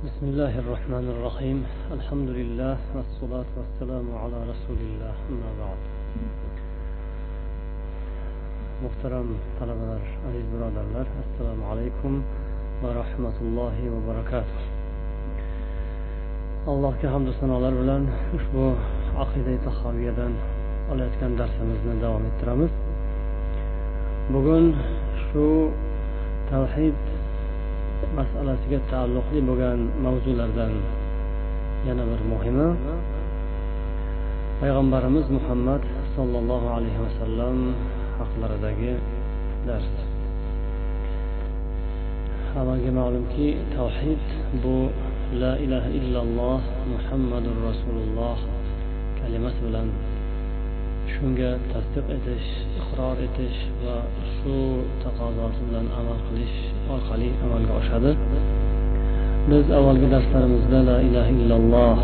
بسم الله الرحمن الرحيم. الحمد لله والصلاة والسلام على رسول الله. أما بعد. محترم طلبة عزيز برادر السلام عليكم ورحمة الله وبركاته. الله كحمد سنة الله بلان اشبو عقيدة تخابية دان على اتكان درسنا دوام الترامس بغن شو توحيد masalasiga taalluqli bo'lgan mavzulardan yana bir muhimi. Payg'ambarimiz muhammad sollallohu alayhi vasallam haqlaridagi dars. Avvalga ma'lumki tavhid bu la ilaha illalloh muhammadur rasululloh kalimasi bilan shunga tasdiq etish iqror etish va shu taqozosi bilan amal qilish orqali amalga oshadi. Biz avvalgi darslarimizda la ilaha illalloh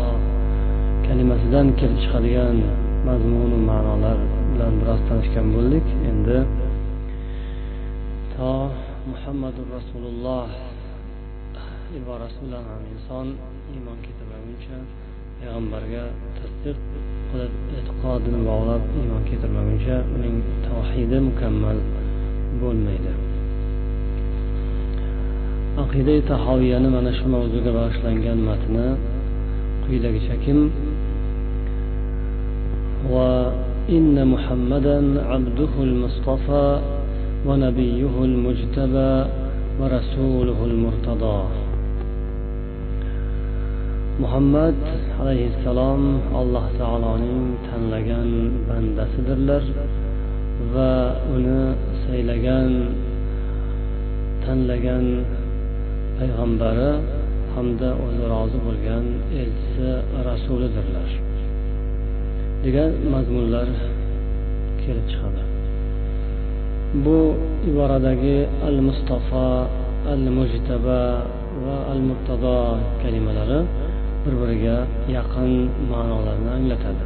kalimasidan kelib chiqadigan mazmunu ma'nolar bilan biroz tanishgan bo'ldik. Endi to muhammadu rasululloh iborasi bilan ham inson iymon keltirmaguncha payg'ambarga tasdiq qilib e'tiqodini bog'lab iymon keltirmaguncha uning tavhidi mukammal bo'lmaydi aqida tahoviyani mana shu mavzuga bag'ishlangan matni quyidagichakim وإن محمدا عبده المصطفى ونبيه المجتبى ورسوله المرتضى muhammad alayhissalom alloh taoloning tanlagan bandasidirlar va uni saylagan tanlagan payg'ambari hamda o'zi rozi bo'lgan elchisi rasulidirlar degan mazmunlar kelib chiqadi. Bu iboradagi al mustafo al mujtaba va al murtado kalimalari bir biriga yaqin ma'nolarni anglatadi.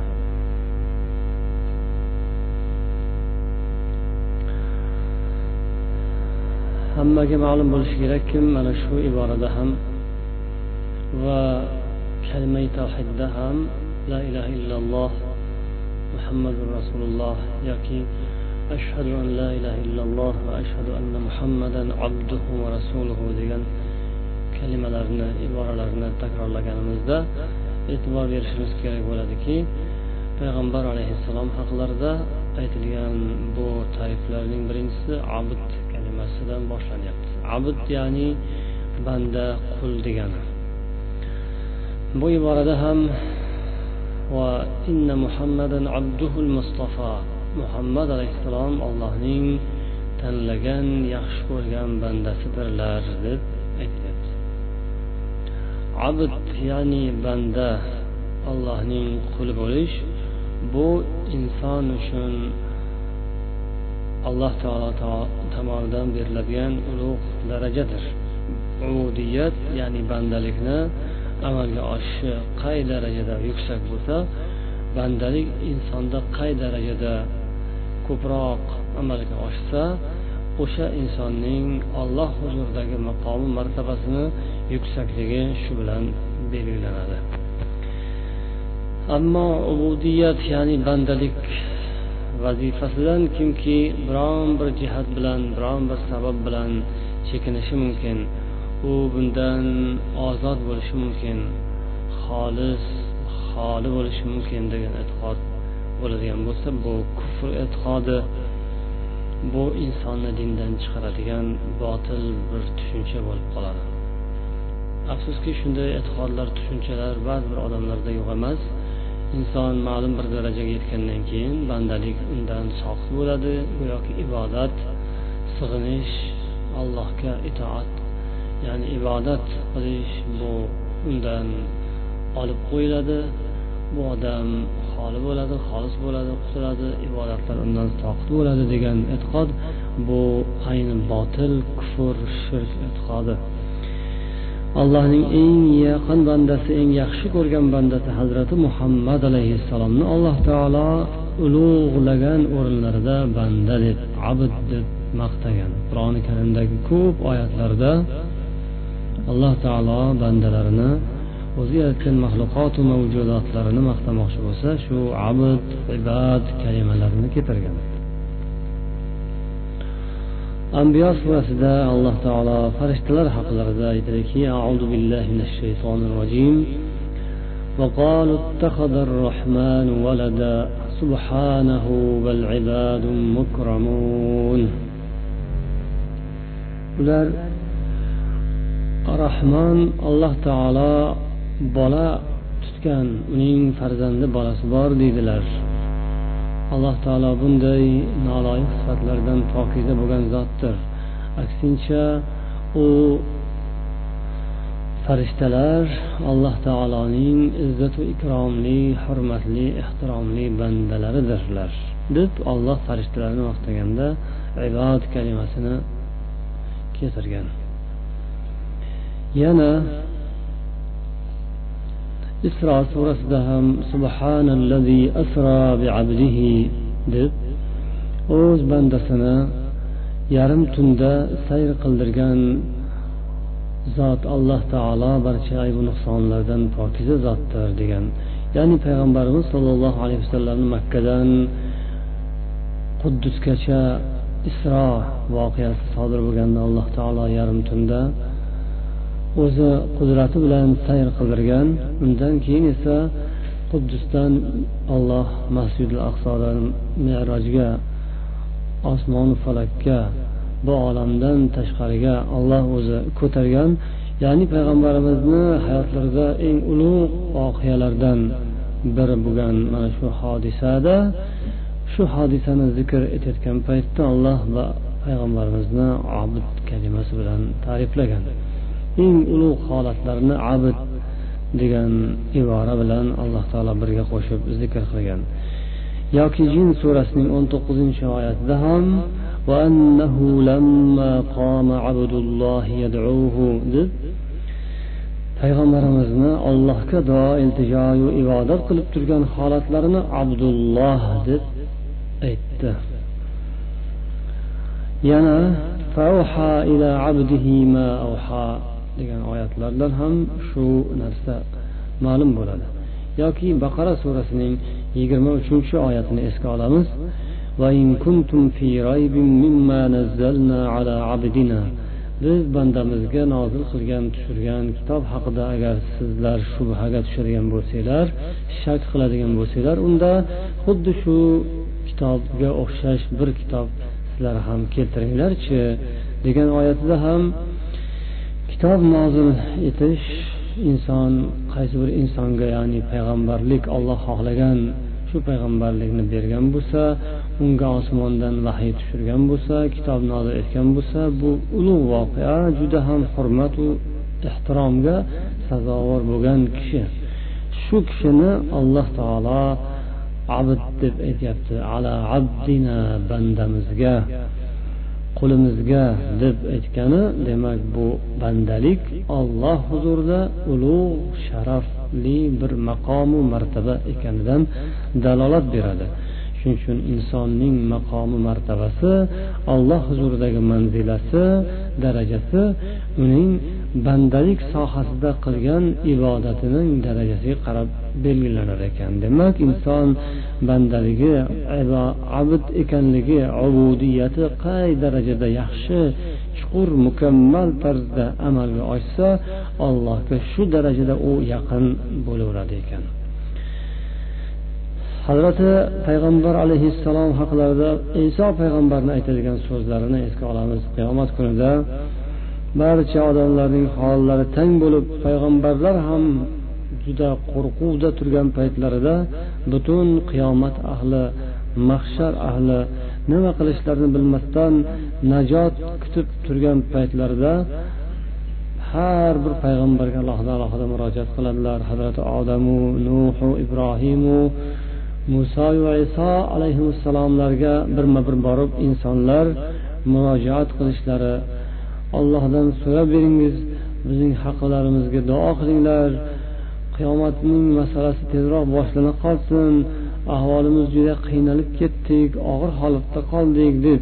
Hammaga ma'lum bo'lishi kerakki mana shu iborada ham va kalmai tavhidda ham la ilaha illalloh muhammadu rasululloh yoki ashhadu an la ilaha illalloh va ashhadu anna muhammadan abduhu va rasuluhu degan kalimalarni iboralarni takrorlaganimizda e'tibor berishimiz kerak bo'ladiki payg'ambar alayhissalom haqlarida aytilgan bu tariflarning birinchisi abd kalimasidan boshlanyapti. Abd ya'ni banda qul degani. Bu iborada ham va inna muhammadan abduhul mustafa muhammad alayhissalom allohning tanlagan yaxshi ko'rgan bandasidirlar deb abd ya'ni banda allohning quli bo'lish bu inson uchun alloh taolo tomonidan beriladigan ulug' darajadir. Ubudiyat ya'ni bandalikni amalga oshishi qay darajada yuksak bo'lsa bandalik insonda qay darajada ko'proq amalga oshsa o'sha insonning olloh huzuridagi maqomi martabasini yuksakligi shu bilan belgilanadi. Ammo ubudiyat ya'ni bandalik vazifasidan kimki biron bir jihat bilan biron bir sabab bilan chekinishi mumkin u bundan ozod bo'lishi mumkin xolis xoli bo'lishi mumkin degan e'tiqod bo'ladigan bo'lsa bu kufr e'tiqodi bu insonni dindan chiqaradigan botil bir tushuncha bo'lib qoladi. Afsuski shunday e'tiqodlar tushunchalar ba'zi bir odamlarda yo'q emas. Inson ma'lum bir darajaga yetgandan keyin bandalik undan soqit bo'ladi. Go'yoki ibodat sig'inish allohga itoat ya'ni ibodat qilish bu undan olib qo'yiladi. Bu odam xoli bo'ladi xolis bo'ladi qutuladi ibodatlar undan soqit bo'ladi degan e'tiqod bu ayni botil kufr shirk e'tiqodi. Allohning eng yaqin bandasi eng yaxshi ko'rgan bandasi hazrati muhammad alayhissalomni alloh taolo ulug'lagan o'rinlarida banda deb abd deb maqtagan. Qur'oni karimdagi ko'p oyatlarda alloh taolo bandalarini o'zi yaratgan maxluqotu mavjudotlarini maqtamoqchi bo'lsa shu abd ibad kalimalarini keltirgan. ambiyo surasida alloh taolo farishtalar haqlarida aytadiki audu billahi minash shaytonir rojim وقالوا اتخذ الرحمن ولدا سبحانه بل عباد مكرمون ular rahmon alloh taolo bola tutgan uning farzandi bolasi bor deydilar Alloh taolo bunday noloyiq sifatlardan pokiza bo'lgan zotdir. Aksincha u farishtalar alloh taoloning izzatu ikromli hurmatli ehtiromli bandalaridirlar. Deb olloh farishtalarni maqtaganda ibod kalimasini keltirgan. Yana isro surasida ham subhanallazi asra biabdihi deb o'z bandasini yarim tunda sayr qildirgan zot alloh taolo barcha aybu nuqsonlardan pokiza zotdir degan. Ya'ni payg'ambarimiz sollallohu alayhi vasallamni makkadan quddusgacha isro voqeasi sodir bo'lganda alloh taolo yarim tunda o'zi qudrati bilan sayr qildirgan. Undan keyin esa quddusdan olloh masjidil aqsodan merojga osmonu falakka bu olamdan tashqariga olloh o'zi ko'targan. Ya'ni payg'ambarimizni hayotlarida eng ulug' voqealardan biri bo'lgan mana shu hodisada shu hodisani zikr etayotgan paytda alloh va payg'ambarimizni obid kalimasi bilan ta'riflagan. Eng ulug' holatlarni abid degan ibora bilan alloh taolo birga qo'shib zikr qilgan. Yoki jin surasining o'n to'qqizinchi oyatida ham deb payg'ambarimizni allohga duo iltijoyu ibodat qilib turgan holatlarini abdulloh deb aytdi. Yana degan oyatlardan ham shu narsa ma'lum bo'ladi. Yoki baqara surasining yigirma uchinchi oyatini esga olamiz. Biz bandamizga nozil qilgan tushirgan kitob haqida agar sizlar shubhaga tushadigan bo'lsanglar shak qiladigan bo'lsanglar unda xuddi shu kitobga o'xshash bir kitob sizlar ham keltiringlarchi degan oyatida ham kitob nozil etish inson qaysi bir insonga ya'ni payg'ambarlik olloh xohlagan shu payg'ambarlikni bergan bo'lsa unga osmondan vahiy tushirgan bo'lsa kitob nozil etgan bo'lsa bu ulug' voqea juda ham hurmatu ehtiromga sazovor bo'lgan kishi. Shu kishini alloh taolo abd deb aytyapti ala abdina bandamizga. Qo'limizga deb aytgani demak bu bandalik olloh huzurida ulug' sharafli bir maqomu martaba ekanidan dalolat beradi. Shuning uchun insonning maqomi martabasi alloh huzuridagi manzilasi darajasi uning bandalik sohasida qilgan ibodatining darajasiga qarab belgilanar ekan. Demak inson bandaligi abid ekanligi ubudiyati qay darajada yaxshi chuqur mukammal tarzda amalga oshsa allohga shu darajada u yaqin bo'laveradi ekan. Hazrati payg'ambar alayhissalom haqlarida iso payg'ambarni aytadigan so'zlarini esga olamiz. Qiyomat kunida barcha odamlarning hollari tang bo'lib payg'ambarlar ham juda qo'rquvda turgan paytlarida butun qiyomat ahli mahshar ahli nima qilishlarini bilmasdan najot kutib turgan paytlarida har bir payg'ambarga alohida alohida murojaat qiladilar. Hazrati odamu nuhu ibrohimu muso va iso alayhissalomlarga birma bir borib insonlar murojaat qilishlari allohdan so'rab beringiz bizning haqlarimizga duo qilinglar. Qiyomatning masalasi tezroq boshlana qolsin. Ahvolimiz juda qiynalib ketdik og'ir holatda qoldik deb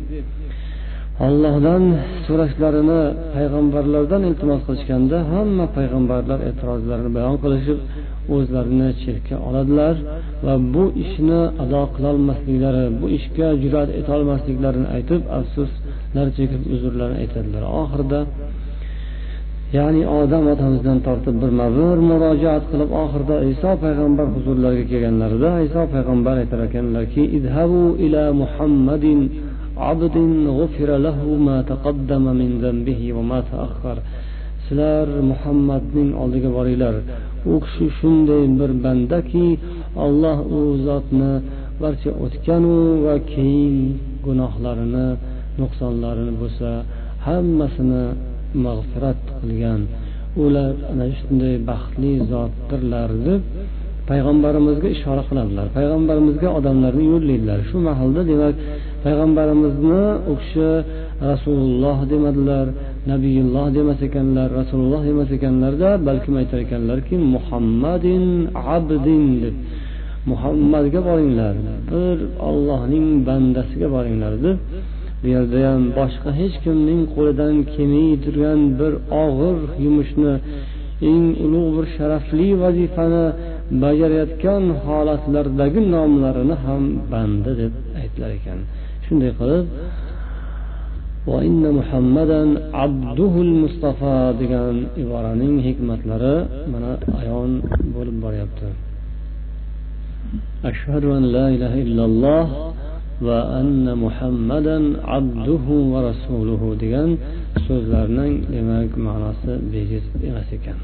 ollohdan so'rashlarini payg'ambarlardan iltimos qilishganda hamma payg'ambarlar e'tirozlarini bayon qilishib o'zlarini chetga oladilar va bu ishni ado qilolmasliklari bu ishga jur'at etolmasliklarini aytib afsus zar chekib uzrlar aytadilar. Oxirida ya'ni odam otamizdan tortib birma bir murojaat qilib oxirida iso payg'ambar huzurlariga kelganlarida iso payg'ambar aytar ekanlarki idhabu ila muhammadin abdin g'ufira lahu ma taqaddama min zambihi va ma ta'akhkhar. Sizlar muhammadning oldiga boringlar. U kishi shunday bir bandaki olloh u zotni barcha o'tganu va keyin gunohlarini nuqsonlarini bo'lsa hammasini mag'firat qilgan. Ular ana shunday baxtli zotdirlar deb payg'ambarimizga ishora qiladilar. Payg'ambarimizga odamlarni yo'llaydilar. Shu mahalda demak payg'ambarimizni u kishi rasululloh demadilar nabiyulloh demas ekanlar rasululloh demas ekanlarda balkim aytar ekanlarki muhammadin abdin deb. Muhammadga boringlar bir ollohning bandasiga boringlar deb bu yerda ham boshqa hech kimning qo'lidan kelmay turgan bir og'ir yumushni eng ulug' bir sharafli vazifani bajarayotgan holatlardagi nomlarini ham banda deb aytilar ekan. Shunday qilib muhammadan abduhul mustafa degan iboraning hikmatlari mana ayon bo'lib boryapti. Ashhadu an la ilaha illalloh va anna muhammadan abduhu va rasuluhu degan so'zlarning demak ma'nosi bejiz emas ekan.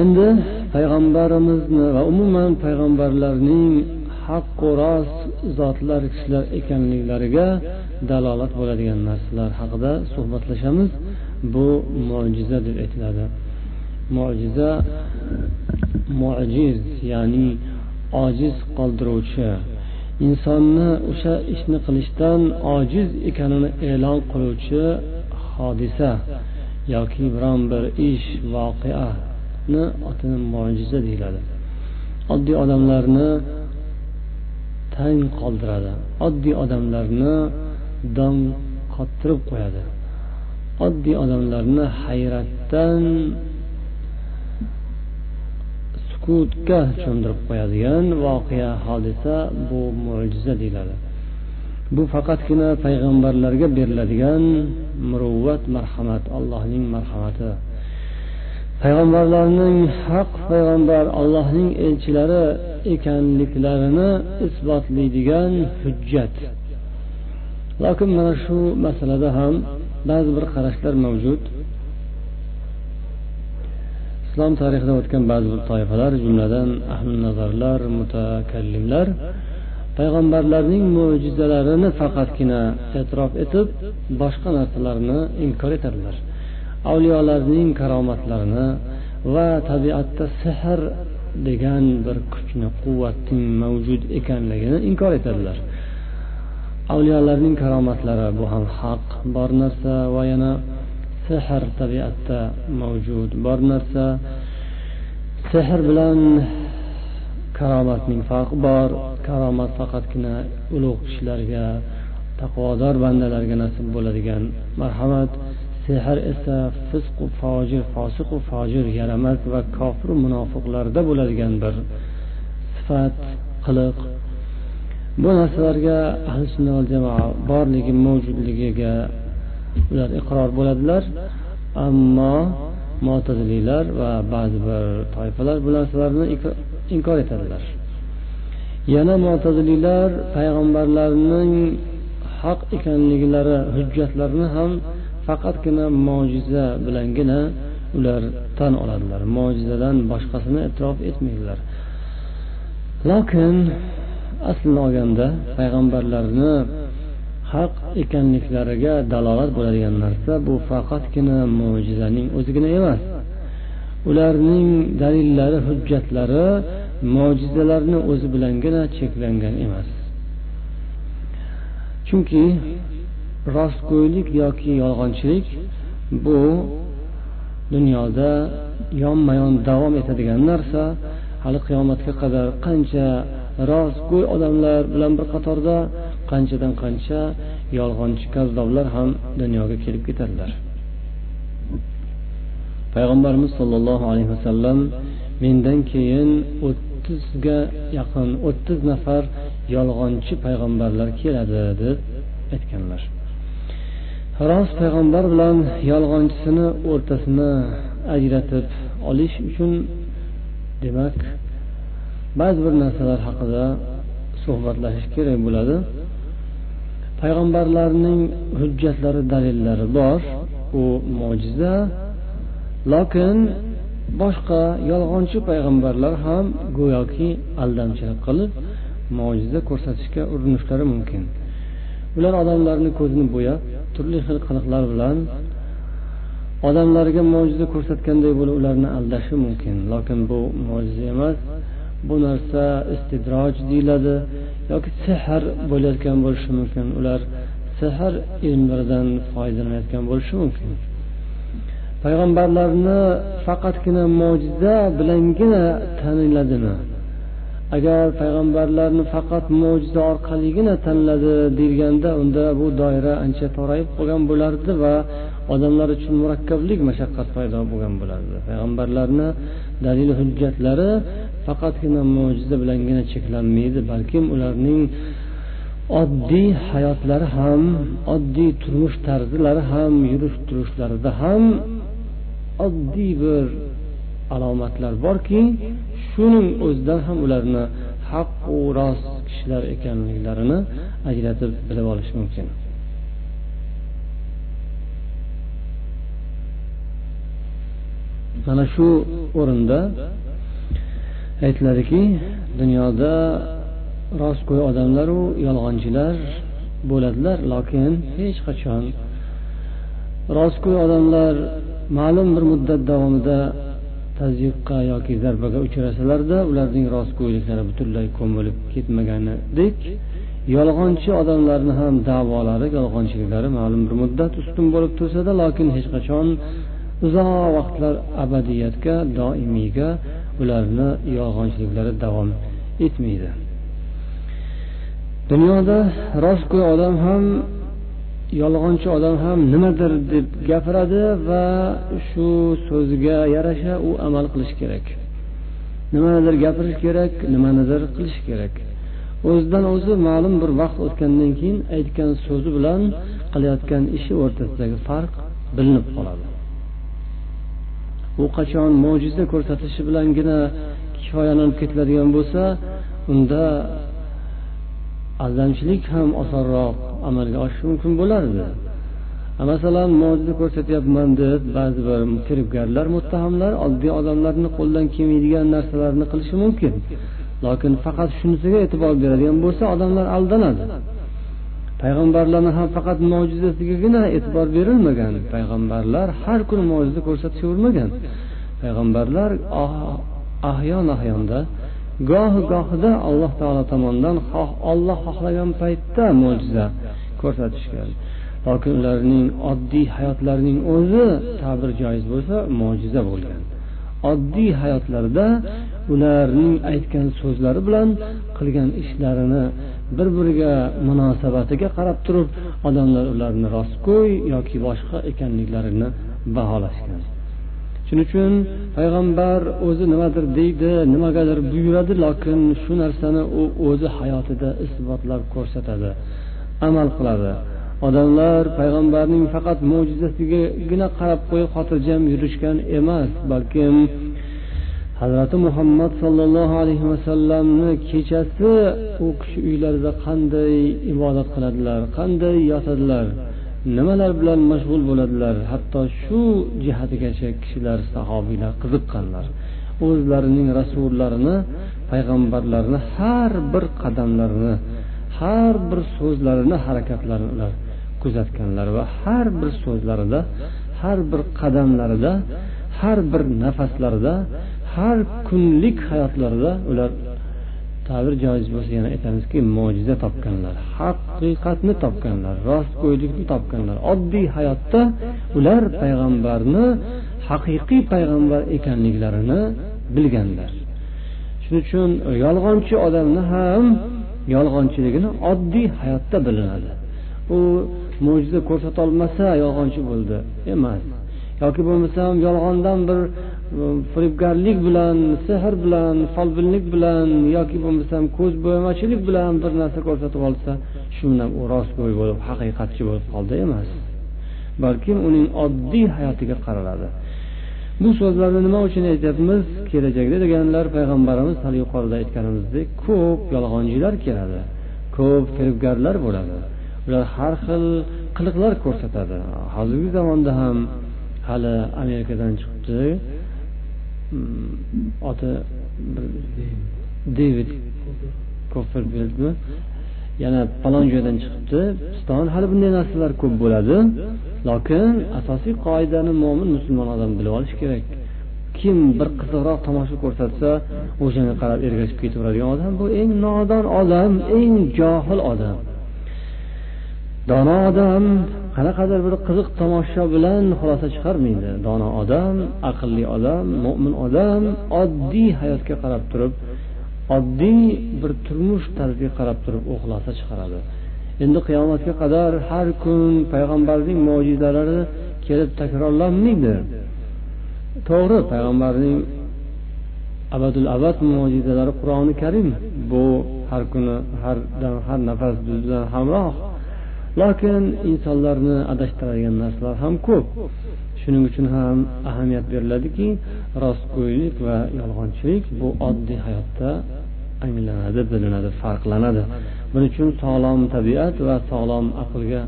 Endi payg'ambarimizni va umuman payg'ambarlarning haqqu rost zotlar kishilar ekanliklariga dalolat bo'ladigan narsalar haqida suhbatlashamiz. Bu mo'jiza deb aytiladi. Mo'jiza mo'jiz ya'ni ojiz qoldiruvchi insonni o'sha ishni qilishdan ojiz ekanini e'lon qiluvchi hodisa yoki biron bir ish voqeani otini mo'jiza deyiladi. Oddiy odamlarni tang qoldiradi. Oddiy odamlarni dong qottirib qo'yadi. Oddiy odamlarni hayratdan sukutga cho'mdirib qo'yadigan voqea hodisa bu mo'jiza deyiladi. Bu faqatgina payg'ambarlarga beriladigan muruvvat marhamat allohning marhamati. Payg'ambarlarning haq payg'ambar allohning elchilari ekanliklarini isbotlaydigan hujjat. Lokin mana shu masalada ham ba'zi bir qarashlar mavjud. Islom tarixida o'tgan ba'zi bir toifalar jumladan ahli nazarlar mutakallimlar payg'ambarlarning mo'jizalarini faqatgina e'tirof etib boshqa narsalarni inkor etadilar. Avliyolarning karomatlarini va tabiatda sehr degan bir kuchni quvvatning mavjud ekanligini inkor etadilar. Avliyolarning karomatlari bu ham haq bor narsa va yana sehr tabiatda mavjud. Bor narsa sehr bilan karomatning farqi bor. Karomat faqatgina ulug' kishilarga taqvodor bandalarga nasib bo'ladigan marhamat. Sehr esa fisqu fojir fosiqu fojir yaramas va kofir munofiqlarda bo'ladigan bir sifat qiliq. Bu narsalarga ahli sunna val jamoa borligi mavjudligiga ular iqror bo'ladilar. Ammo mo'taziliylar va ba'zi bir toifalar bu narsalarni inkor etadilar. Yana mo'taziliylar payg'ambarlarning haq ekanliklari hujjatlarini ham faqatgina mo'jiza bilangina ular tan oladilar. Mo'jizadan boshqasini e'tirof etmaydilar. Lokin aslini olganda payg'ambarlarni haq ekanliklariga dalolat bo'ladigan narsa bu faqatgina mo'jizaning o'zigina emas. Ularning dalillari hujjatlari mo'jizalarni o'zi bilangina cheklangan emas. Chunki rostgo'ylik yoki yolg'onchilik bu dunyoda yonma yon davom etadigan narsa. Hali qiyomatga qadar qancha rostgo'y odamlar bilan bir qatorda qanchadan qancha yolg'onchi kazzoblar ham dunyoga kelib ketadilar. Payg'ambarimiz sollallohu alayhi vasallam mendan keyin o'ttizga yaqin o'ttiz nafar yolg'onchi payg'ambarlar keladi deb aytganlar. Rost payg'ambar bilan yolg'onchisini o'rtasini ajratib olish uchun demak ba'zi bir narsalar haqida suhbatlashish kerak bo'ladi. Payg'ambarlarning hujjatlari dalillari bor. U mo'jiza. Lokin boshqa yolg'onchi payg'ambarlar ham go'yoki aldamchilik qilib mo'jiza ko'rsatishga urinishlari mumkin. Ular odamlarni ko'zini bo'yab turli xil qiliqlar bilan odamlarga mo'jiza ko'rsatganday bo'lib ularni aldashi mumkin. Lokin bu mo'jiza emas. Bu narsa istidroj deyiladi yoki sehr bo'layotgan bo'lishi mumkin. Ular sehr ilmlaridan foydalanayotgan bo'lishi mumkin. Payg'ambarlarni faqatgina mo'jiza bilangina taniladimi agar payg'ambarlarni faqat mo'jiza orqaligina tanladi deyilganda unda bu doira ancha torayib qolgan bo'lardi va odamlar uchun murakkablik mashaqqat paydo bo'lgan bo'lardi. Payg'ambarlarni dalil hujjatlari faqatgina mo'jiza bilangina cheklanmaydi balkim ularning oddiy hayotlari ham oddiy turmush tarzlari ham yurish turishlarida ham oddiy bir alomatlar borki shuning o'zidan ham ularni haqqu rost kishilar ekanliklarini ajratib bilib olish mumkin. Mana shu o'rinda aytiladiki dunyoda rostgo'y odamlaru yolg'onchilar bo'ladilar lokin hech qachon. Rostgo'y odamlar ma'lum bir muddat davomida tazyiqqa yoki zarbaga uchrasalarda ularning rostgo'yliklari butunlay ko'milib ketmaganidek yolg'onchi odamlarni ham davolari yolg'onchiliklari ma'lum bir muddat ustun bo'lib tursada lokin hech qachon uzoq vaqtlar abadiyatga doimiyga ularni yolg'onchiliklari davom etmaydi. Dunyoda rostgo'y odam ham yolg'onchi odam ham nimadir deb gapiradi va shu so'ziga yarasha u amal qilish kerak. Nimanidir gapirish kerak nimanidir qilish kerak. O'zidan o'zi ma'lum bir vaqt o'tgandan keyin aytgan so'zi bilan qilayotgan ishi o'rtasidagi farq bilinib qoladi. U qachon mo'jiza ko'rsatishi bilangina kifoyalanib ketiladigan bo'lsa unda aldamchilik ham osonroq amalga oshishi mumkin bo'lardi. Masalan mo'jiza ko'rsatyapman deb ba'zi bir firibgarlar muttahamlar oddiy odamlarni qo'ldan kelmaydigan narsalarni qilishi mumkin. Lokin faqat shunisiga e'tibor beradigan bo'lsa odamlar aldanadi. Payg'ambarlarni ham faqat mo'jizasigagina e'tibor berilmagan. Payg'ambarlar har kuni mo'jiza ko'rsatishavermagan. Payg'ambarlar ah, ahyon ahyonda gohi gohida alloh taolo tomonidan xoh olloh xohlagan paytda mo'jiza ko'rsatishgan. Lokin ularning oddiy hayotlarining o'zi ta'bir joiz bo'lsa mo'jiza bo'lgan. Oddiy hayotlarida ularning aytgan so'zlari bilan qilgan ishlarini bir biriga munosabatiga qarab turib odamlar ularni rostgo'y yoki boshqa ekanliklarini baholashgan. Shuning uchun payg'ambar o'zi nimadir deydi nimagadir buyuradi lokin shu narsani u o'zi hayotida isbotlab ko'rsatadi amal qiladi. Odamlar payg'ambarning faqat mo'jizasigagina qarab qo'yib xotirjam yurishgan emas balkim hazrati muhammad sollallohu alayhi vasallamni kechasi u kishi uylarida qanday ibodat qiladilar qanday yotadilar nimalar bilan mashg'ul bo'ladilar hatto shu jihatigacha kishilar sahobiylar qiziqqanlar o'zlarining rasullarini payg'ambarlarini har bir qadamlarini har bir so'zlarini harakatlarini ular kuzatganlar va har bir so'zlarida har bir qadamlarida har bir nafaslarida har kunlik hayotlarida ular ta'bir joiz bo'lsa yana aytamizki mo'jiza topganlar haqiqatni topganlar rostgo'ylikni topganlar oddiy hayotda ular payg'ambarni haqiqiy payg'ambar ekanliklarini bilganlar. Shuning uchun yolg'onchi odamni ham yolg'onchiligini oddiy hayotda bilinadi. U mo'jiza ko'rsatolmasa yolg'onchi bo'ldi emas. Yoki bo'lmasam yolg'ondan bir firibgarlik bilan sehr bilan folbinlik bilan yoki bo'lmasam ko'z bo'yamachilik bilan bir narsa ko'rsatib olsa shu bilan u rostgo'y bo'lib haqiqatchi bo'lib qoldi emas. Balkim uning oddiy hayotiga qaraladi. Bu so'zlarni nima uchun aytyapmiz? Kelajakda deganlar payg'ambarimiz hali yuqorida aytganimizdek ko'p yolg'onchilar keladi ko'p firibgarlar bo'ladi. Ular har xil qiliqlar ko'rsatadi. Hozirgi zamonda ham hali amerikadan chiqibdi oti devid koferfeldmi yana falon joydan chiqibdi. Piston hali bunday narsalar ko'p bo'ladi. Lokin asosiy qoidani mo'min musulmon odam bilib olishi kerak. Kim bir qiziqroq tomosha ko'rsatsa o'shanga qarab ergashib ketaveradigan odam bu eng nodon odam eng johil odam. Dono odam qanaqadir bir qiziq tomosha bilan xulosa chiqarmaydi. Dono odam aqlli odam mo'min odam oddiy hayotga qarab turib oddiy bir turmush tarziga qarab turib u xulosa chiqaradi. Endi qiyomatga qadar har kun payg'ambarning mo'jizalari kelib takrorlanmaydi. To'g'ri payg'ambarning abadul abad mo'jizalari qur'oni karim. Bu har kuni har dam har nafas bilan hamroh lokin insonlarni adashtiradigan narsalar ham ko'p. Shuning uchun ham ahamiyat beriladiki rostgo'ylik va yolg'onchilik bu oddiy hayotda anglanadi bilinadi farqlanadi. Buning uchun sog'lom tabiat va sog'lom aqlga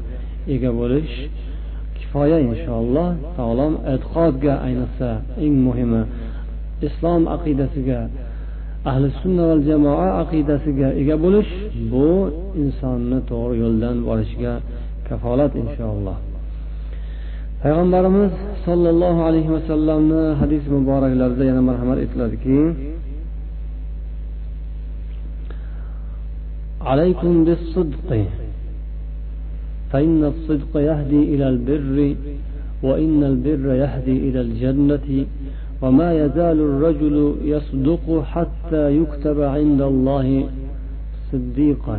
ega bo'lish kifoya inshaalloh. Sog'lom e'tiqodga ayniqsa eng muhimi islom aqidasiga ahli sunna val jamoa aqidasiga ega bo'lish bu insonni to'g'ri yo'ldan borishiga kafolat inshaalloh payg'ambarimiz sollallohu alayhi vasallamni hadis muboraklarida yana marhamat etiladiki عليكم بالصدق فإن الصدق يهدي إلى البر وإن البر يهدي إلى الجنة وما يزال الرجل يصدق حتى يكتب عند الله صديقا.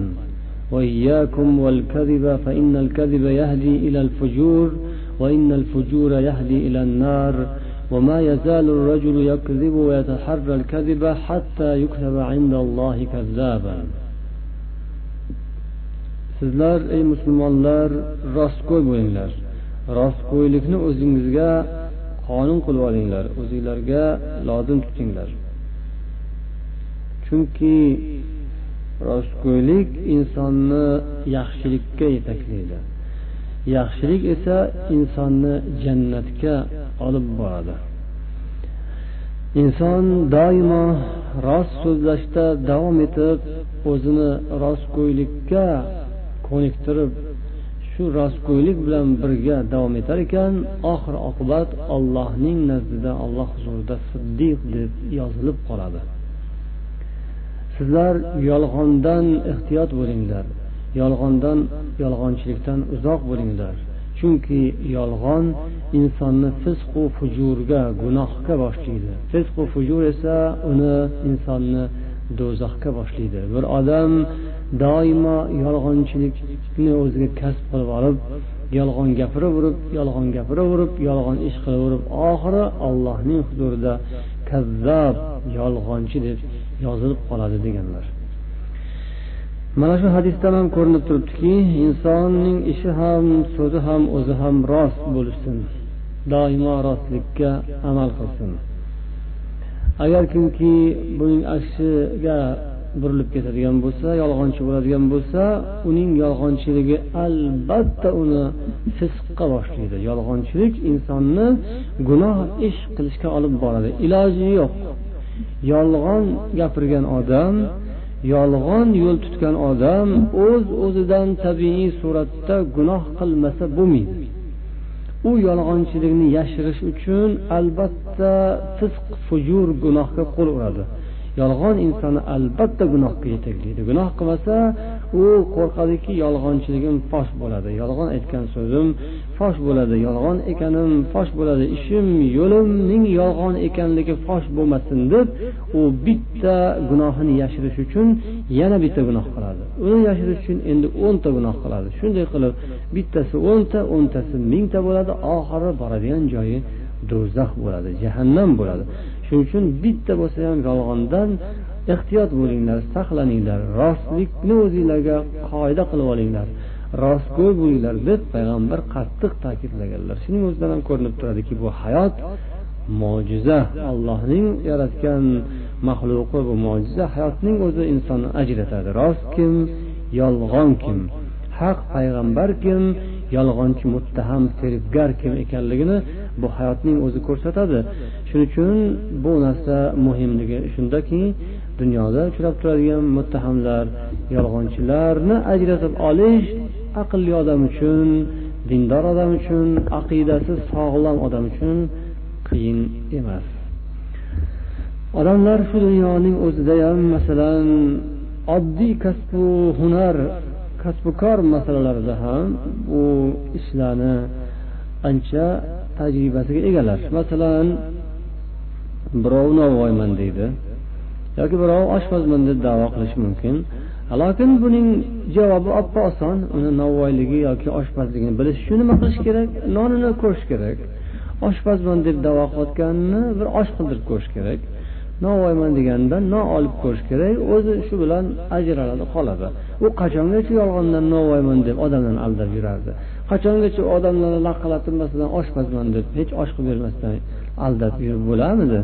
وإياكم والكذب فإن الكذب يهدي إلى الفجور وإن الفجور يهدي إلى النار. وما يزال الرجل يكذب ويتحرى الكذب حتى يكتب عند الله كذابا. Sizlar ey musulmonlar rostgo'y bo'linglar rostgo'ylikni o'zingizga qonun qilib olinglar o'zinglarga lozim tutinglar. Chunki rostgo'ylik insonni yaxshilikka yetaklaydi. Yaxshilik esa insonni jannatga olib boradi. Inson doimo rost so'zlashda davom etib o'zini rostgo'ylikka ko'niktirib shu rostgo'ylik bilan birga davom etar ekan. Oxir oqibat ollohning nazdida alloh huzurida siddiq deb yozilib qoladi. Sizlar yolg'ondan ehtiyot bo'linglar. Yolg'ondan yolg'onchilikdan uzoq bo'linglar. Chunki yolg'on insonni fisqu fujurga gunohga boshlaydi. Fisqu fujur esa uni insonni do'zaxga boshlaydi. Bir odam doimo yolg'onchilikni o'ziga kasb qilib olib yolg'on gapiraverib yolg'on gapiraverib yolg'on ish qilaverib oxiri allohning huzurida kazzob yolg'onchi deb yozilib qoladi deganlar. Mana shu hadisdan ham ko'rinib turibdiki insonning ishi ham so'zi ham o'zi ham rost bo'lsin doimo rostlikka amal qilsin. Agar kimki buning aksiga burilib ketadigan bo'lsa yolg'onchi bo'ladigan bo'lsa uning yolg'onchiligi albatta uni fisqqa boshlaydi. Yolg'onchilik insonni gunoh ish qilishga olib boradi. Iloji yo'q. Yolg'on gapirgan odam yolg'on yo'l tutgan odam o'z o'zidan tabiiy suratda gunoh qilmasa bo'lmaydi. U yolg'onchilikni yashirish uchun albatta fisq fujur gunohga qo'l uradi. Yolg'on insonni albatta gunohga yetaklaydi. Gunoh qilmasa u qo'rqadiki yolg'onchiligim fosh bo'ladi. Yolg'on aytgan so'zim fosh bo'ladi. Yolg'on ekanim fosh bo'ladi. Ishim yo'limning yolg'on ekanligi fosh bo'lmasin deb u bitta gunohini yashirish uchun yana bitta gunoh qiladi. Uni yashirish uchun endi o'nta gunoh qiladi. Shunday qilib bittasi o'nta o'ntasi mingta bo'ladi. Oxiri boradigan joyi do'zax bo'ladi jahannam bo'ladi. Shuning uchun bitta bo'lsa ham yolg'ondan ehtiyot bo'linglar saqlaninglar rostlikni o'zinglarga qoida qilib olinglar rostgo'y bo'linglar deb payg'ambar qattiq ta'kidlaganlar. Shuning o'zidan ham ko'rinib turadiki bu hayot mo'jiza allohning yaratgan maxluqi bu mo'jiza hayotning o'zi insonni ajratadi. Rost kim yolg'on kim haq payg'ambar kim yolg'onchi muttaham firibgar kim ekanligini bu hayotning o'zi ko'rsatadi. Shuning uchun bu narsa muhimligi shundaki dunyoda uchrab turadigan muttahamlar yolg'onchilarni ajratib olish aqlli odam uchun dindor odam uchun aqidasi sog'lom odam uchun qiyin emas. Odamlar shu dunyoning o'zida ham masalan oddiy kasbu hunar kasbu kor masalalarida ham bu ishlarni ancha tajribasiga egalar. Masalan birov novvoyman deydi yoki birov oshpazman deb davo qilishi mumkin. Lokin buning javobi oppa oson uni novvoyligi yoki oshpazligini bilish uchun nima qilish kerak? Nonini ko'rish kerak. Oshpazman deb davo qilayotganini bir osh qildirib ko'rish kerak. Novvoyman deganidan non olib ko'rish kerak. O'zi shu bilan ajraladi qoladi. U qachongacha yolg'ondan novvoyman deb odamlarni aldab yurardi. Qachongacha odamlarni laqillatib masalan oshpazman deb hech osh qilib bermasdan aldab yurib bo'larmidi?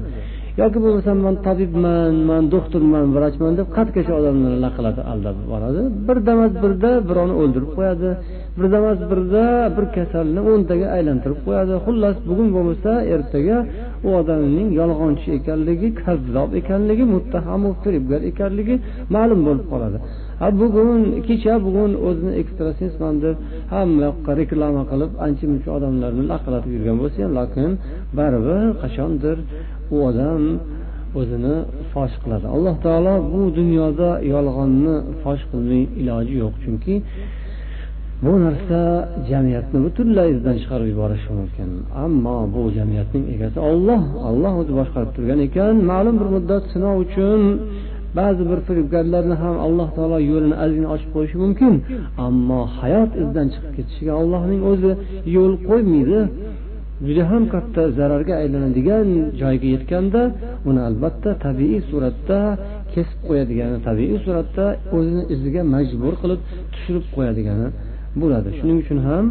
Yoki bo'lmasam man tabibman man doktorman vrachman deb qatgacha odamlarni laqillatib aldab boradi. Birdamas birda birovni o'ldirib qo'yadi. Birdamas birda bir kasalni o'ntaga aylantirib qo'yadi. Xullas bugun bo'lmasa ertaga u odamning yolg'onchi ekanligi kazzob ekanligi muttaham firibgar ekanligi ma'lum bo'lib qoladi. Ha bugun kecha bugun o'zini ekstrasensman deb hamma yoqqa reklama qilib ancha muncha odamlarni laqillatib yurgan bo'lsa ham lekin baribir qachondir u odam o'zini fosh qiladi. Alloh taolo bu dunyoda yolg'onni fosh qilmay iloji yo'q chunki bu narsa jamiyatni butunlay izdan chiqarib yuborishi mumkin. Ammo bu jamiyatning egasi olloh olloh o'zi boshqarib turgan ekan. Ma'lum bir muddat sinov uchun ba'zi bir firibgarlarni ham alloh taolo yo'lini ozgina ochib qo'yishi mumkin. Ammo hayot izdan chiqib ketishiga allohning o'zi yo'l qo'ymaydi. Juda ham katta zararga aylanadigan joyga yetganda uni albatta tabiiy suratda kesib qo'yadigani tabiiy suratda o'zini iziga majbur qilib tushirib qo'yadigani bo'ladi. Shuning uchun ham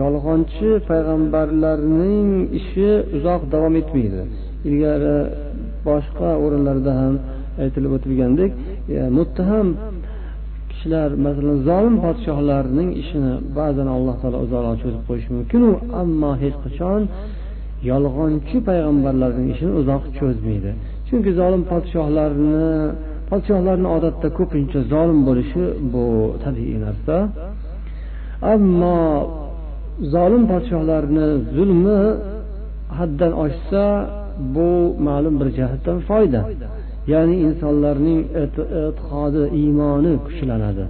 yolg'onchi payg'ambarlarning ishi uzoq davom etmaydi. Ilgari boshqa o'rinlarda ham aytilib o'tilgandek muttaham kishilar masalan zolim podshohlarning ishini ba'zan alloh taolo o'zaro cho'zib qo'yishi mumkinu ammo hech qachon yolg'onchi payg'ambarlarning ishini uzoq cho'zmaydi. Chunki zolim podshohlarni podshohlarni odatda ko'pincha zolim bo'lishi bu tabiiy narsa. Ammo zolim podshohlarni zulmi haddan oshsa bu ma'lum bir jihatdan foyda. Ya'ni insonlarning e'tiqodi iymoni kuchlanadi.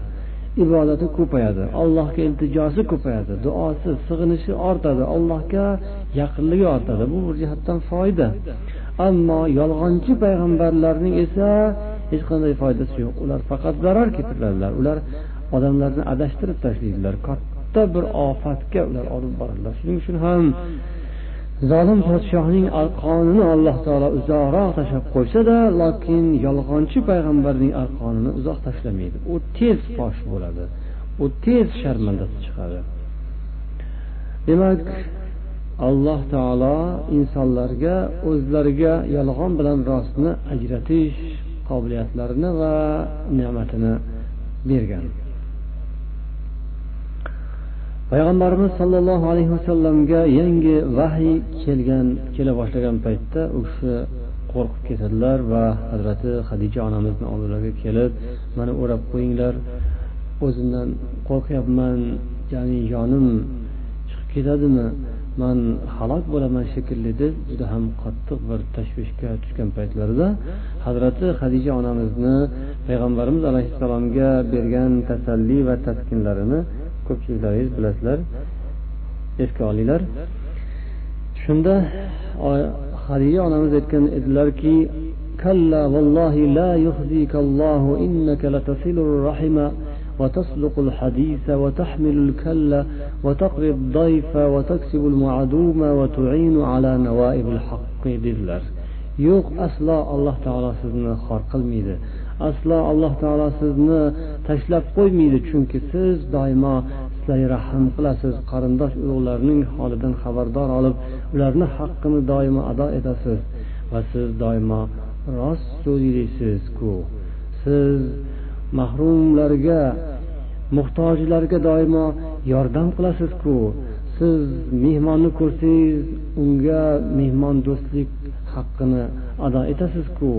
Ibodati ko'payadi. Allohga iltijosi ko'payadi. Duosi sig'inishi ortadi. Allohga yaqinligi ortadi. Bu bir jihatdan foyda. Ammo yolg'onchi payg'ambarlarning esa hech qanday foydasi yo'q. Ular faqat zarar keltiradilar. Ular odamlarni adashtirib tashlaydilar. Katta bir ofatga ular olib boradilar. Shuning uchun ham zolim podshohning arqonini alloh taolo uzoqroq tashlab qo'ysada lokin yolg'onchi payg'ambarning arqonini uzoq tashlamaydi. U tez fosh bo'ladi. U tez sharmandasi chiqadi. Demak alloh taolo insonlarga o'zlariga yolg'on bilan rostni ajratish qobiliyatlarini va ne'matini bergan. Payg'ambarimiz sollallohu alayhi vasallamga yangi vahiy kelgan kela boshlagan paytda u kishi qo'rqib ketadilar va hazrati hadija onamizni oldilariga kelib mani o'rab qo'yinglar o'zimdan qo'rqyapman ya'ni jonim chiqib ketadimi man halok bo'laman shekilli deb juda ham qattiq bir tashvishga tushgan paytlarida hazrati hadija onamizni payg'ambarimiz alayhissalomga bergan tasalli va taskinlarini ko'pchiliklaringiz bilasizlar esga olinglar shunda hadija onamiz aytgan edilarki كلا والله لا يخزيك الله إنك لتصل وتصدق الحديث وتحمل الكل وتقري الضيف وتكسب المعدوم وتعين على نوائب الحق dedilar yo'q aslo alloh taolo sizni xor qilmaydi aslo alloh taolo sizni tashlab qo'ymaydi chunki siz doimo sizlar rahm qilasiz. Qarindosh urug'larning holidan xabardor olib ularni haqqini doimo ado etasiz va siz doimo rost so'zlaysizku siz mahrumlarga muhtojlarga doimo yordam qilasizku. Siz mehmonni ko'rsangiz unga mehmondo'stlik haqqini ado etasizku.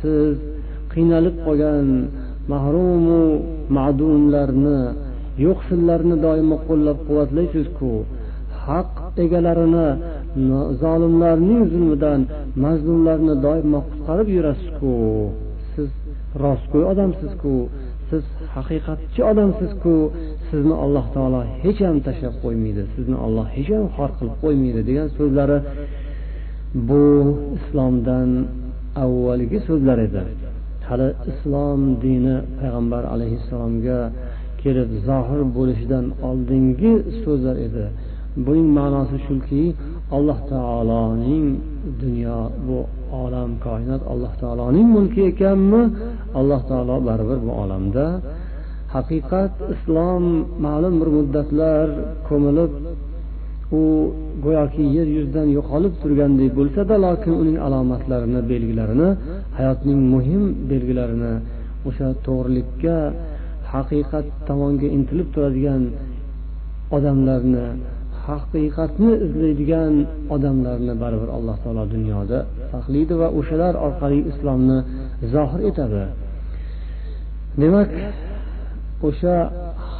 Siz qiynalib qolgan mahrumu ma'dumlarni yo'qsillarni doimo qo'llab quvvatlaysizku haq egalarini zolimlarning zulmidan mazlumlarni doimo qutqarib yurasizku. Siz rostgo'y odamsizku siz haqiqatchi odamsizku sizni alloh taolo hech ham tashlab qo'ymaydi sizni olloh hech ham xor qilib qo'ymaydi degan so'zlari bu islomdan avvalgi so'zlar edi. Hali islom dini payg'ambar alayhissalomga kelib zohir bo'lishidan oldingi so'zlar edi. Buning ma'nosi shuki alloh taoloning dunyo bu olam koinot alloh taoloning mulki ekanmi? Alloh taolo baribir bu olamda. Haqiqat islom ma'lum bir muddatlar ko'milib u go'yoki yer yuzidan yo'qolib turgandek bo'lsada lokin uning alomatlarini belgilarini hayotning muhim belgilarini o'sha to'g'rilikka haqiqat tomonga intilib turadigan odamlarni haqiqatni izlaydigan odamlarni baribir alloh taolo dunyoda saqlaydi va o'shalar orqali islomni zohir etadi. Demak o'sha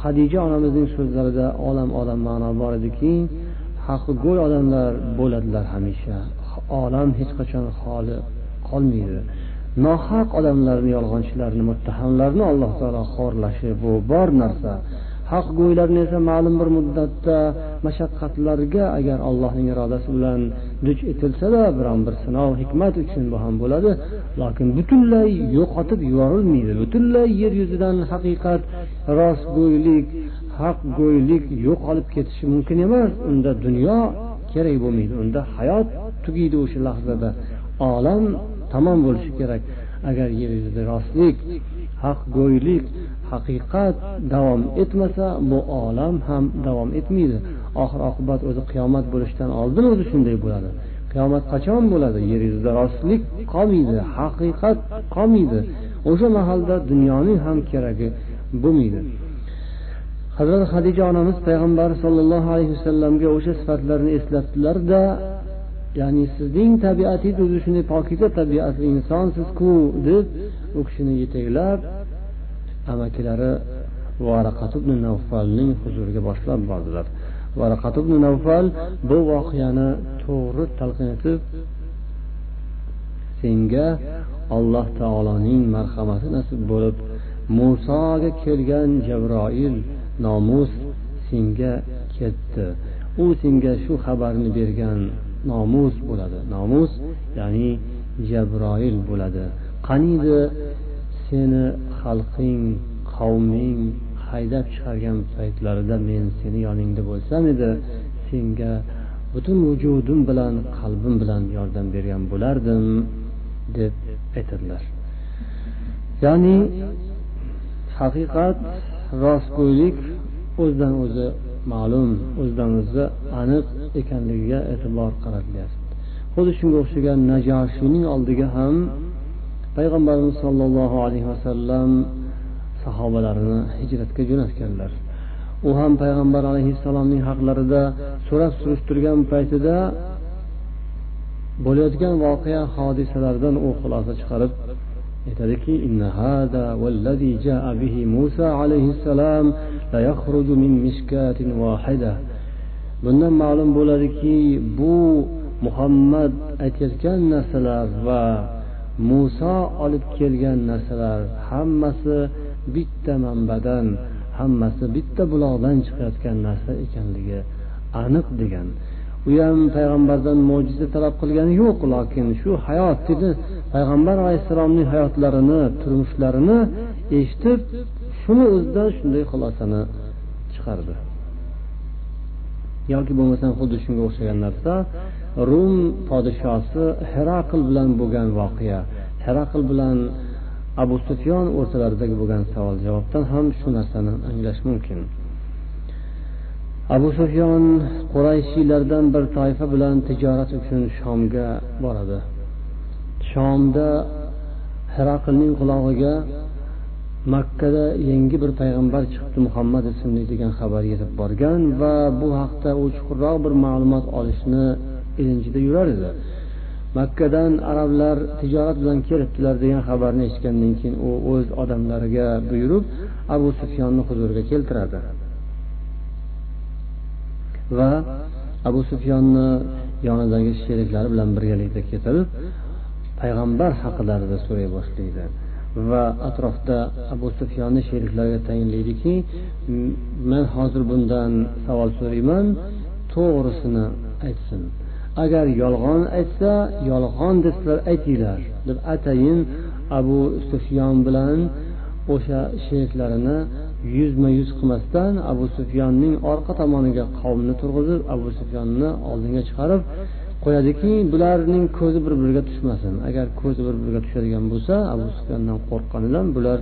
hadija onamizning so'zlarida olam olam ma'no bor ediki haqigo'y odamlar bo'ladilar hamisha. Olam hech qachon xoli qolmaydi. Nohaq odamlarni yolg'onchilarni muttahamlarni alloh taolo xo'rlashi bu bor narsa. Haq go'ylarni esa ma'lum bir muddatda mashaqqatlarga agar allohning irodasi bilan duch etilsada biron bir sinov hikmat uchun bu ham bo'ladi. Lokin butunlay yo'qotib yuborilmaydi. Butunlay yer yuzidan haqiqat rostgo'ylik haqgo'ylik yo'qolib ketishi mumkin emas. Unda dunyo kerak bo'lmaydi. Unda hayot tugaydi o'sha lahzada. Olam tamom bo'lishi kerak. Agar yer yuzida rostlik haqgo'ylik haqiqat davom etmasa bu olam ham davom etmaydi. Oxir oqibat o'zi qiyomat bo'lishidan oldin o'zi shunday bo'ladi. Qiyomat qachon bo'ladi? Yer yuzida rostlik qolmaydi haqiqat qolmaydi. O'sha mahalda dunyoning ham keragi bo'lmaydi. Hazrati hadija onamiz payg'ambar sollallohu alayhi vasallamga o'sha sifatlarni eslatdilarda ya'ni sizning tabiatingiz o'zi shunday pokiza tabiatli insonsizku deb u kishini yetaklab amakilari varaqat ibn navfalning huzuriga boshlab bordilar. Varaqat ibn navfal bu voqeani to'g'ri talqin etib senga alloh taoloning marhamati nasib bo'lib musoga kelgan jabroil nomus senga ketdi. U senga shu xabarni bergan nomus bo'ladi. Nomus ya'ni jabroil bo'ladi. Qaniydi seni xalqing qavming haydab chiqargan paytlarida men seni yoningda bo'lsam edi senga butun vujudim bilan qalbim bilan yordam bergan bo'lardim deb aytadilar. Ya'ni haqiqat rostgo'ylik o'zidan o'zi ma'lum o'zidan o'zi aniq ekanligiga e'tibor qaratilyapti xuddi shunga o'xshagan najoshiyning oldiga ham payg'ambarimiz sollallohu alayhi vasallam sahobalarini hijratga jo'natganlar. U ham payg'ambar alayhissalomning haqlarida so'rab surishtirgan paytida bo'layotgan voqea hodisalardan u xulosa chiqarib aytadiki bundan ma'lum bo'ladiki bu muhammad aytayotgan narsalar va muso olib kelgan narsalar hammasi bitta manbadan hammasi bitta buloqdan chiqayotgan narsa ekanligi aniq degan. U ham payg'ambardan mo'jiza talab qilgani yo'q lokin shu hayot dedi. Payg'ambar alayhissalomning hayotlarini turmushlarini eshitib shuni o'zidan shunday xulosani chiqardi. Yoki bo'lmasam xuddi shunga o'xshagan narsa rum podshosi herakl bilan bo'lgan voqea. Herakl bilan abu sufyon o'rtalaridagi bo'lgan savol javobdan ham shu narsani anglash mumkin. Abu sufyon qurayshiylardan bir toifa bilan tijorat uchun shomga boradi. Shomda hiraqlning qulog'iga makkada yangi bir payg'ambar chiqibdi muhammad ismli degan xabar yetib borgan va bu haqda u chuqurroq bir ma'lumot olishni ilinjida yurar edi. Makkadan arablar tijorat bilan kelibdilar degan xabarni eshitgandan keyin u o'z odamlariga buyurib abu sufyonni huzuriga keltiradi. Va abu sufyonni yonidagi sheriklari bilan birgalikda ketib payg'ambar haqlarida so'ray boshlaydi. Va atrofda abu sufyonni sheriklariga tayinlaydiki man hozir bundan savol so'rayman to'g'risini aytsin. Agar yolg'on aytsa yolg'on deb sizlar aytinglar deb atayin abu sufyon bilan o'sha sheriklarini yuzma yuz qilmasdan abu sufyonning orqa tomoniga qavmni turg'izib abu sufyonni oldinga chiqarib qo'yadiki bularning ko'zi bir biriga tushmasin. Agar ko'zi bir biriga tushadigan bo'lsa abu sufyondan qo'rqqanidan bular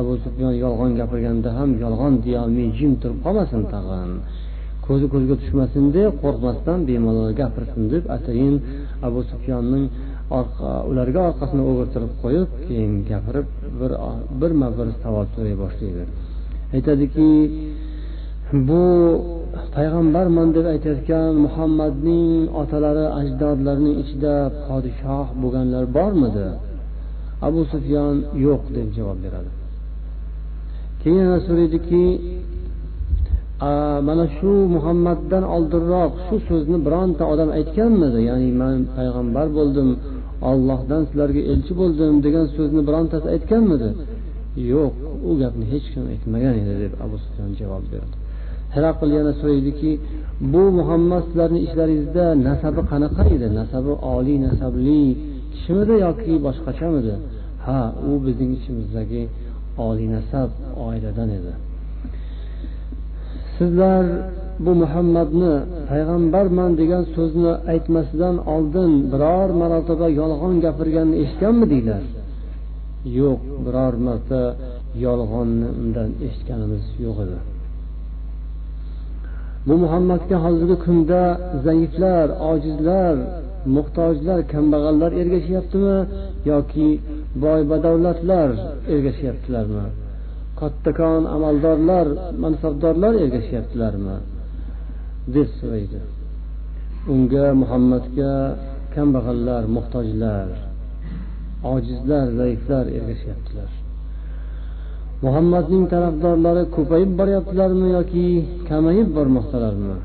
abu sufyon yolg'on gapirganda ham yolg'on deyolmay jim turib qolmasin tag'in. Ko'zi ko'zga tushmasin deb qo'rqmasdan bemalol gapirsin deb atayin abu sufyonning ularga orqasini o'girtirib qo'yib keyin gapirib bir birma bir savol so'ray boshlaydi aytadiki bu payg'ambarman deb aytayotgan muhammadning otalari ajdodlarining ichida podshoh bo'lganlar bormidi? Abu sufyon yo'q deb javob beradi. Keyin yana so'raydiki mana shu muhammaddan oldinroq shu so'zni bironta odam aytganmidi? Ya'ni man payg'ambar bo'ldim ollohdan sizlarga elchi bo'ldim degan so'zni birontasi aytganmidi? Yo'q u gapni hech kim aytmagan edi deb abu sufyon javob berdi. Hiraql yana so'raydiki bu muhammad sizlarni ishlaringizda nasabi qanaqa edi? Nasabi oliy nasabli kishimidi yoki boshqachamidi? Ha u bizning ichimizdagi oliy nasab oiladan edi. Sizlar bu muhammadni payg'ambarman degan so'zni aytmasidan oldin biror marotaba yolg'on gapirganini eshitganmidinglar yo'q biror marta yolg'onni undan eshitganimiz yo'q edi. Bu muhammadga hozirgi kunda zaiflar ojizlar muhtojlar kambag'allar ergashyaptimi yoki boy badavlatlar ergashyaptilarmi kattakon amaldorlar mansabdorlar ergashyaptilarmi? deb so'raydi. Unga muhammadga kambag'allar muhtojlar ojizlar zaiflar ergashyaptilar. Muhammadning tarafdorlari ko'payib boryaptilarmi yoki kamayib bormoqdalarmi?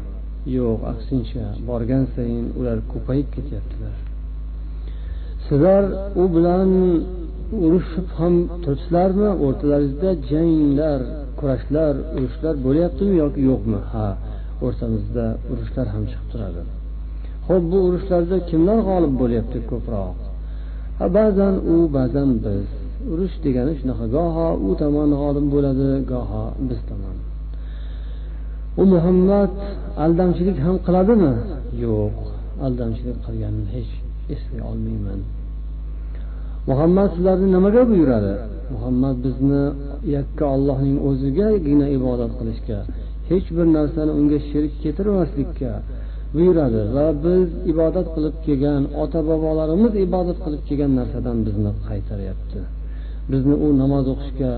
Yo'q aksincha borgan sayin ular ko'payib ketyaptilar. Sizlar u bilan urushib ham turibsizlarmi? O'rtalaringizda janglar kurashlar urushlar bo'lyaptimi yoki yo'qmi? Ha o'rtamizda urushlar ham chiqib turadi. Ho'p bu urushlarda kimlar g'olib bo'lyapti ko'proq? Ha ba'zan u ba'zan biz. Urush degani shunaqa goho u tomon g'olib bo'ladi goho biz tomon. U muhammad aldamchilik ham qiladimi? Yo'q aldamchilik qilganini hech eslay olmayman. Muhammad sizlarni nimaga buyuradi? Muhammad bizni yakka ollohning o'zigagina ibodat qilishga hech bir narsani unga sherik keltirmaslikka buyuradi. Va biz ibodat qilib kelgan ota bobolarimiz ibodat qilib kelgan narsadan bizni qaytaryapti. Bizni u namoz o'qishga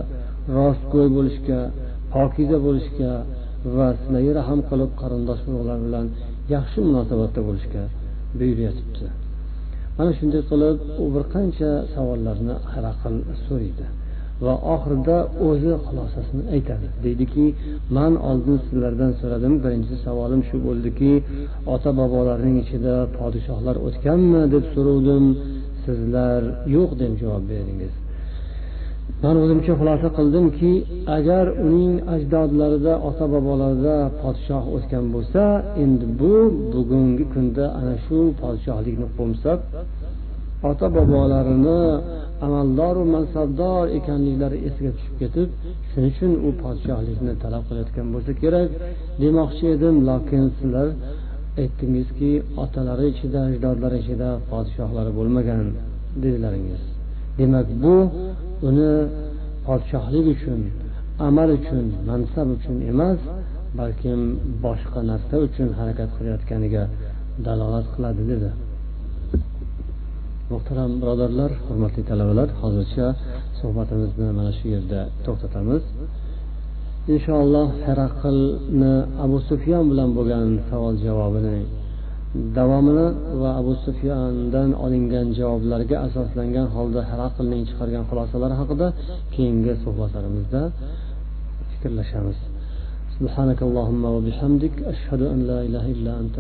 rostgo'y bo'lishga pokiza bo'lishga va sizlarga rahm qilib qarindosh urug'lar bilan yaxshi munosabatda bo'lishga buyuryapti. Mana shunday qilib u bir qancha savollarni haraqil so'raydi va oxirida o'zi xulosasini aytadi. Deydiki man oldin sizlardan so'radim. Birinchi savolim shu bo'ldiki ota bobolarning ichida podshohlar o'tganmi deb so'rovdim sizlar yo'q deb javob berdingiz man o'zimcha xulosa qildimki agar uning ajdodlarida ota bobolarida podshoh o'tgan bo'lsa endi bu bugungi kunda ana shu podshohlikni qo'msab ota bobolarini amaldoru mansabdor ekanliklari esiga tushib ketib shuning uchun u podshohlikni talab qilayotgan bo'lsa kerak. Demoqchi edim lokin sizlar aytdingizki otalari ichida ajdodlari ichida podshohlari bo'lmagan dedilaringiz. Demak bu uni podshohlik uchun amal uchun mansab uchun emas balkim boshqa narsa uchun harakat qilayotganiga dalolat qiladi dedi. Muhtaram birodarlar hurmatli talabalar hozircha suhbatimizni mana shu yerda to'xtatamiz. Inshaalloh haraqlni abu sufyon bilan bo'lgan savol javobini davomini va abu sufyondan olingan javoblarga asoslangan holda haraqlning chiqargan xulosalari haqida keyingi suhbatlarimizda fikrlashamiz سبحانك اللهم وبحمدك أشهد أن لا إله إلا أنت